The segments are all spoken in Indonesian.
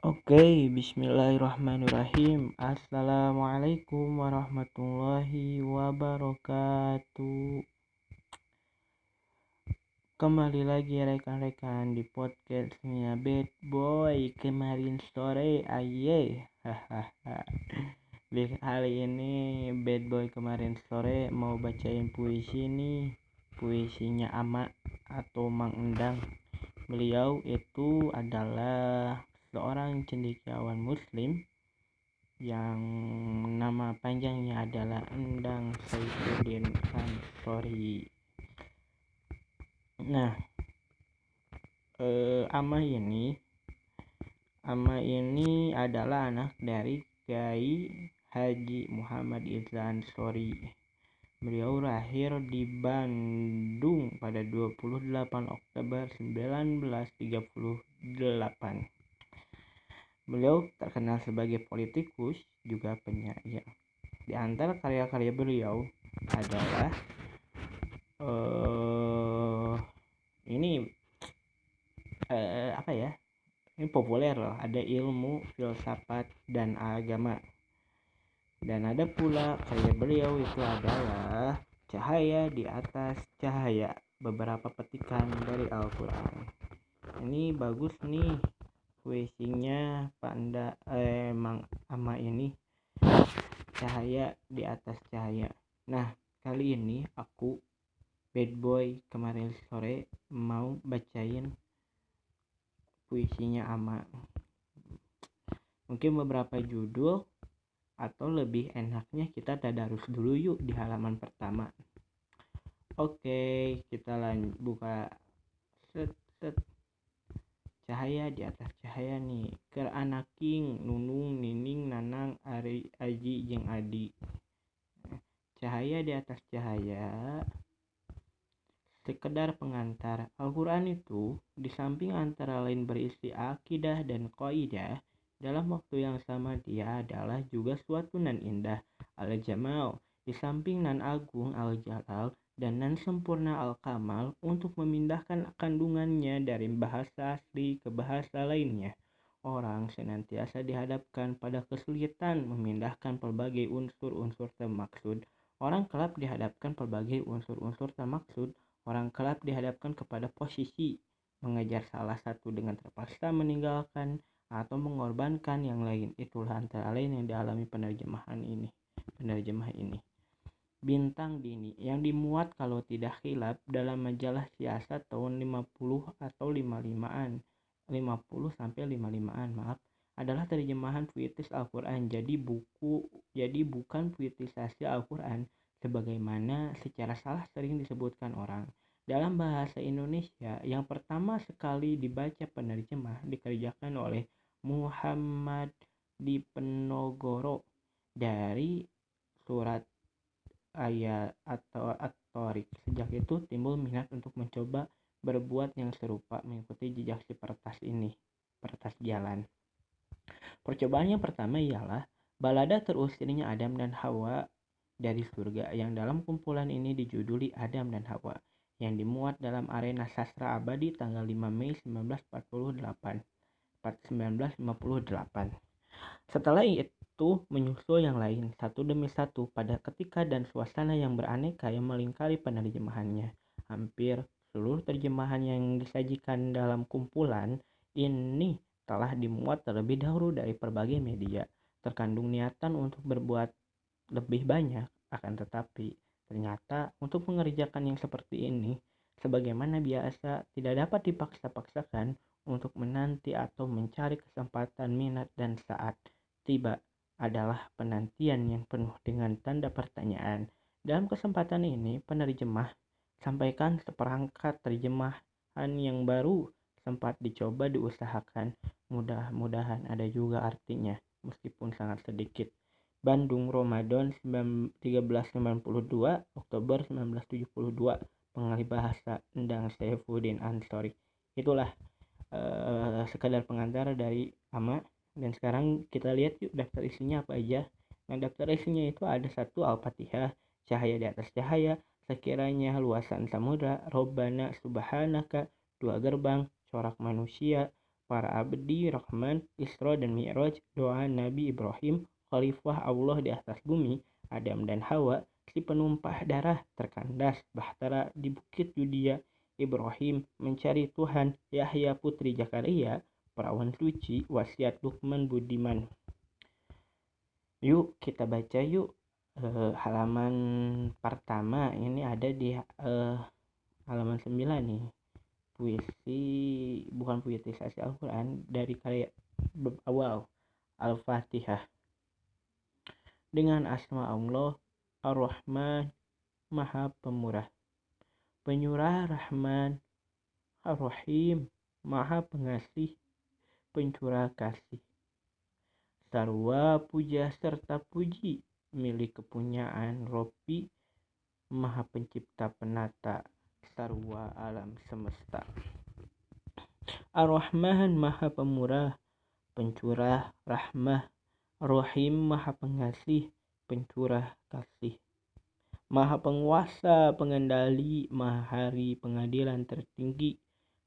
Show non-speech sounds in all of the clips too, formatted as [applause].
Oke, bismillahirrahmanirrahim. Assalamualaikum warahmatullahi wabarakatuh. Kembali lagi rekan-rekan di podcastnya Bad Boy kemarin sore aye. Hahaha. Kali ini Bad Boy kemarin sore mau bacain puisi nih. Puisinya Ama atau Mang Endang. Beliau itu adalah seorang cendekiawan muslim yang nama panjangnya adalah Endang Saifuddin Ansori. Nah, eh, Ama ini Ama ini adalah anak dari Kiai Haji Muhammad Izza Ansori. Beliau lahir di Bandung pada 28 Oktober 1938. Beliau terkenal sebagai politikus, juga penyair. Di antara karya-karya beliau adalah uh, ini uh, apa ya? Ini populer loh. Ada ilmu, filsafat, dan agama. Dan ada pula karya beliau itu adalah cahaya di atas cahaya beberapa petikan dari Al-Quran. Ini bagus nih puisinya panda eh, ama ini cahaya di atas cahaya nah kali ini aku bad boy kemarin sore mau bacain puisinya ama mungkin beberapa judul atau lebih enaknya kita tadarus dulu yuk di halaman pertama oke kita lanjut buka set set cahaya di atas cahaya nih. Ker anaking nunung nining nanang ari aji jeng adi. Cahaya di atas cahaya sekedar pengantar. Al-Quran itu di samping antara lain berisi akidah dan kaidah dalam waktu yang sama dia adalah juga suatu nan indah al-jamal. Di samping nan agung al-jalal dan nan sempurna al-kamal untuk memindahkan kandungannya dari bahasa asli ke bahasa lainnya. Orang senantiasa dihadapkan pada kesulitan memindahkan pelbagai unsur-unsur termaksud. Orang kelap dihadapkan pelbagai unsur-unsur termaksud. Orang kelap dihadapkan kepada posisi mengejar salah satu dengan terpaksa meninggalkan atau mengorbankan yang lain. Itulah antara lain yang dialami penerjemahan ini. Penerjemah ini. Bintang Dini yang dimuat kalau tidak hilap dalam majalah siasat tahun 50 atau 55-an 50 sampai 55-an maaf adalah terjemahan puitis Al-Quran. Jadi buku jadi bukan puitisasi Al-Quran sebagaimana secara salah sering disebutkan orang. Dalam bahasa Indonesia yang pertama sekali dibaca penerjemah dikerjakan oleh Muhammad Dipenogoro dari surat ayat atau atorik. Sejak itu timbul minat untuk mencoba berbuat yang serupa mengikuti jejak si pertas ini, pertas jalan. Percobaan yang pertama ialah balada terusirnya Adam dan Hawa dari surga yang dalam kumpulan ini dijuduli Adam dan Hawa yang dimuat dalam arena sastra abadi tanggal 5 Mei 1948. 1958. Setelah itu menyusul yang lain satu demi satu pada ketika dan suasana yang beraneka yang melingkari penerjemahannya. Hampir seluruh terjemahan yang disajikan dalam kumpulan ini telah dimuat terlebih dahulu dari berbagai media. Terkandung niatan untuk berbuat lebih banyak, akan tetapi ternyata untuk mengerjakan yang seperti ini, sebagaimana biasa, tidak dapat dipaksa-paksakan untuk menanti atau mencari kesempatan minat dan saat tiba adalah penantian yang penuh dengan tanda pertanyaan. Dalam kesempatan ini, penerjemah sampaikan seperangkat terjemahan yang baru sempat dicoba diusahakan. Mudah-mudahan ada juga artinya, meskipun sangat sedikit. Bandung Ramadan 1392 Oktober 1972 pengalih bahasa Endang Saifuddin Ansori itulah uh, sekadar pengantar dari Ama dan sekarang kita lihat yuk daftar isinya apa aja. Nah daftar isinya itu ada satu al-fatihah cahaya di atas cahaya sekiranya luasan samudra robbana subhanaka dua gerbang corak manusia para abdi Rahman, Isra dan Mi'raj, doa Nabi Ibrahim, khalifah Allah di atas bumi, Adam dan Hawa, si penumpah darah terkandas bahtera di bukit Yudia, Ibrahim mencari Tuhan, Yahya putri Zakaria, perawan suci, wasiat Lukman Budiman. Yuk kita baca yuk. Uh, halaman pertama ini ada di uh, halaman 9 nih. Puisi bukan puitisasi Al-Quran dari karya awal Al-Fatihah. Dengan asma Allah Ar-Rahman Maha Pemurah. Penyurah Rahman Ar-Rahim Maha Pengasih Pencurah Kasih Sarwa puja serta puji milik kepunyaan Robi Maha Pencipta Penata sarwa alam semesta. Ar-Rahman Maha Pemurah, Pencurah Rahmah, Rohim Maha Pengasih, Pencurah Kasih. Maha Penguasa, Pengendali, Maha Hari Pengadilan Tertinggi,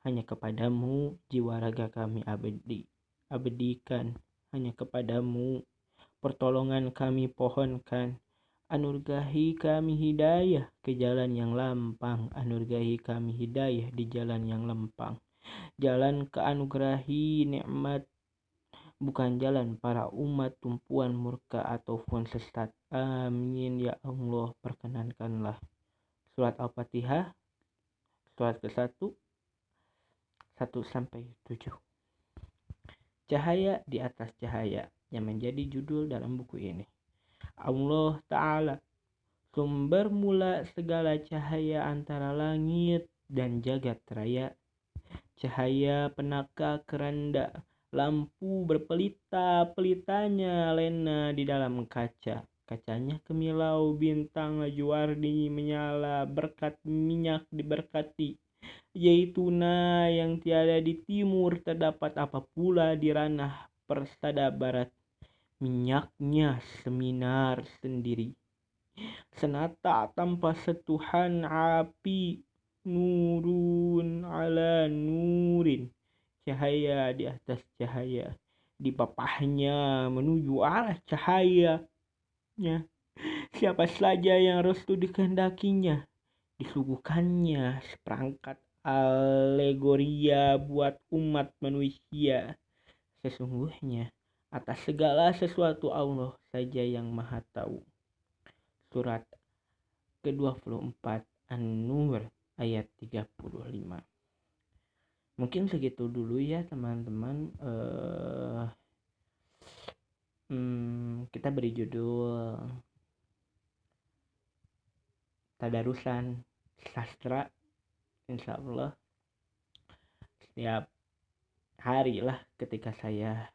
hanya kepadamu jiwa raga kami abadi. Abadikan, hanya kepadamu pertolongan kami pohonkan Anurgahi kami hidayah ke jalan yang lampang. Anurgahi kami hidayah di jalan yang lempang. Jalan keanugerahi nikmat bukan jalan para umat tumpuan murka ataupun sesat. Amin ya Allah perkenankanlah. Surat Al-Fatihah surat ke-1 1 sampai 7. Cahaya di atas cahaya yang menjadi judul dalam buku ini. Allah Ta'ala sumber mula segala cahaya antara langit dan jagat raya cahaya penaka keranda lampu berpelita-pelitanya lena di dalam kaca kacanya kemilau bintang juwarni menyala berkat minyak diberkati Yaituna yang tiada di timur terdapat apa pula di ranah persada barat minyaknya seminar sendiri. Senata tanpa setuhan api nurun ala nurin. Cahaya di atas cahaya. Di papahnya menuju arah cahayanya. Siapa saja yang restu dikehendakinya. Disuguhkannya seperangkat alegoria buat umat manusia. Sesungguhnya Atas segala sesuatu Allah saja yang maha tahu. Surat ke-24 An-Nur ayat 35. Mungkin segitu dulu ya teman-teman. Uh, hmm, kita beri judul Tadarusan Sastra Insya Allah setiap hari lah ketika saya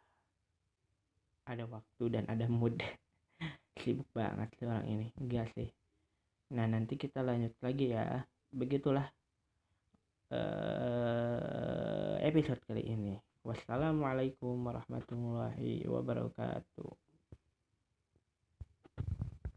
ada waktu dan ada mood. [laughs] Sibuk banget sih orang ini. Enggak sih. Nah nanti kita lanjut lagi ya. Begitulah uh, episode kali ini. Wassalamualaikum warahmatullahi wabarakatuh